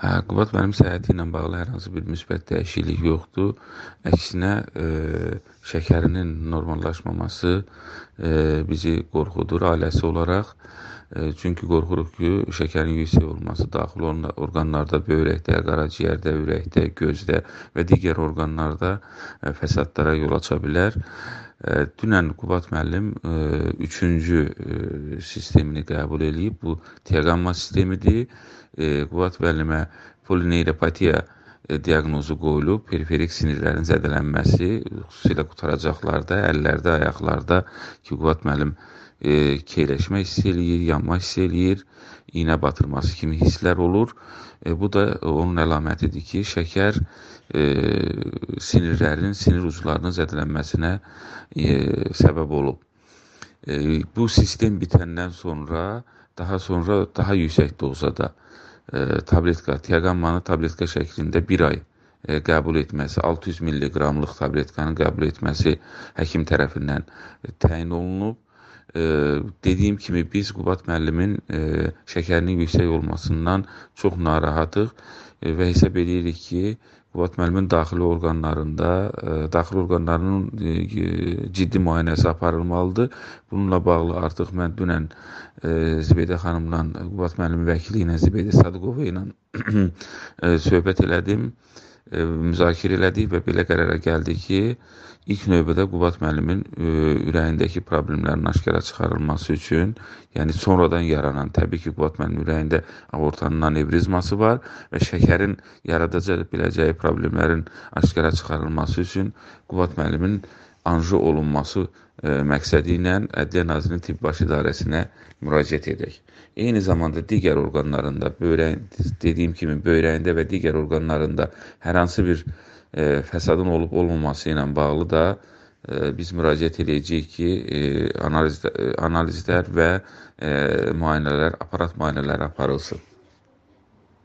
Hə, Qubad müəllim səhhəti ilə bağlı hər hansı bir müsbət dəyişiklik yoxdur. Əksinə, e, şəkərinin normallaşmaması e, bizi qorxudur ailəsi olaraq. E, çünki qorxuruq ki, şəkərin yüksək olması daxil orqanlarda, böyrəkdə, qaraciyərdə, ürəkdə, gözdə və digər orqanlarda e, fəsadlara yol aça bilər. E, dünən Qubad müəllim e, üçüncü e, sistemini qəbul edib. Bu diaqamma sistemidir e, Qubad müəllimə polineyropatiya e, diaqnozu qoyulub, periferik sinirlərin zədələnməsi, xüsusilə qutaracaqlarda, əllərdə, ayaqlarda ki, Qubad müəllim e, keyləşmə hiss eləyir, yanma hiss eləyir, iynə batırması kimi hisslər olur. E, bu da onun əlamətidir ki, şəkər e, sinirlərin, sinir uclarının zədələnməsinə e, səbəb olub. Bu sistem bitəndən sonra, daha sonra daha yüksək dozada e, tabletka, tiaqammanı tabletka şəklində bir ay e, qəbul etməsi, 600 mq-lıq tabletkanı qəbul etməsi həkim tərəfindən təyin olunub. Dediyim kimi biz Qubad müəllimin e, şəkərinin yüksək olmasından çox narahatıq e, və hesab edirik ki, Qubad müəllimin daxili orqanlarında, e, daxili orqanlarının ciddi müayinəsi aparılmalıdır. Bununla bağlı artıq mən dünən Zibeydə xanımla, Qubad müəllimin vəkili ilə Zibeydə Sadıqova ilə söhbət elədim müzakirə elədik və belə qərara gəldik ki, ilk növbədə Qubad müəllimin ürəyindəki problemlərin aşkara çıxarılması üçün, yəni sonradan yaranan, təbii ki, Qubad müəllimin ürəyində aortanın anevrizması var və şəkərin yaradacaq biləcəyi problemlərin aşkara çıxarılması üçün Qubad müəllimin anji olunması ə, məqsədi ilə Ədliyyə Nazirinin Tibb Baş İdarəsinə müraciət edək. Eyni zamanda digər orqanlarında, böyrəyin, dediyim kimi böyrəyində və digər orqanlarında hər hansı bir e, fəsadın olub olmaması ilə bağlı da e, biz müraciət edəcəyik ki, e, analiz, analizlər və e, müayinələr, aparat müayinələri aparılsın.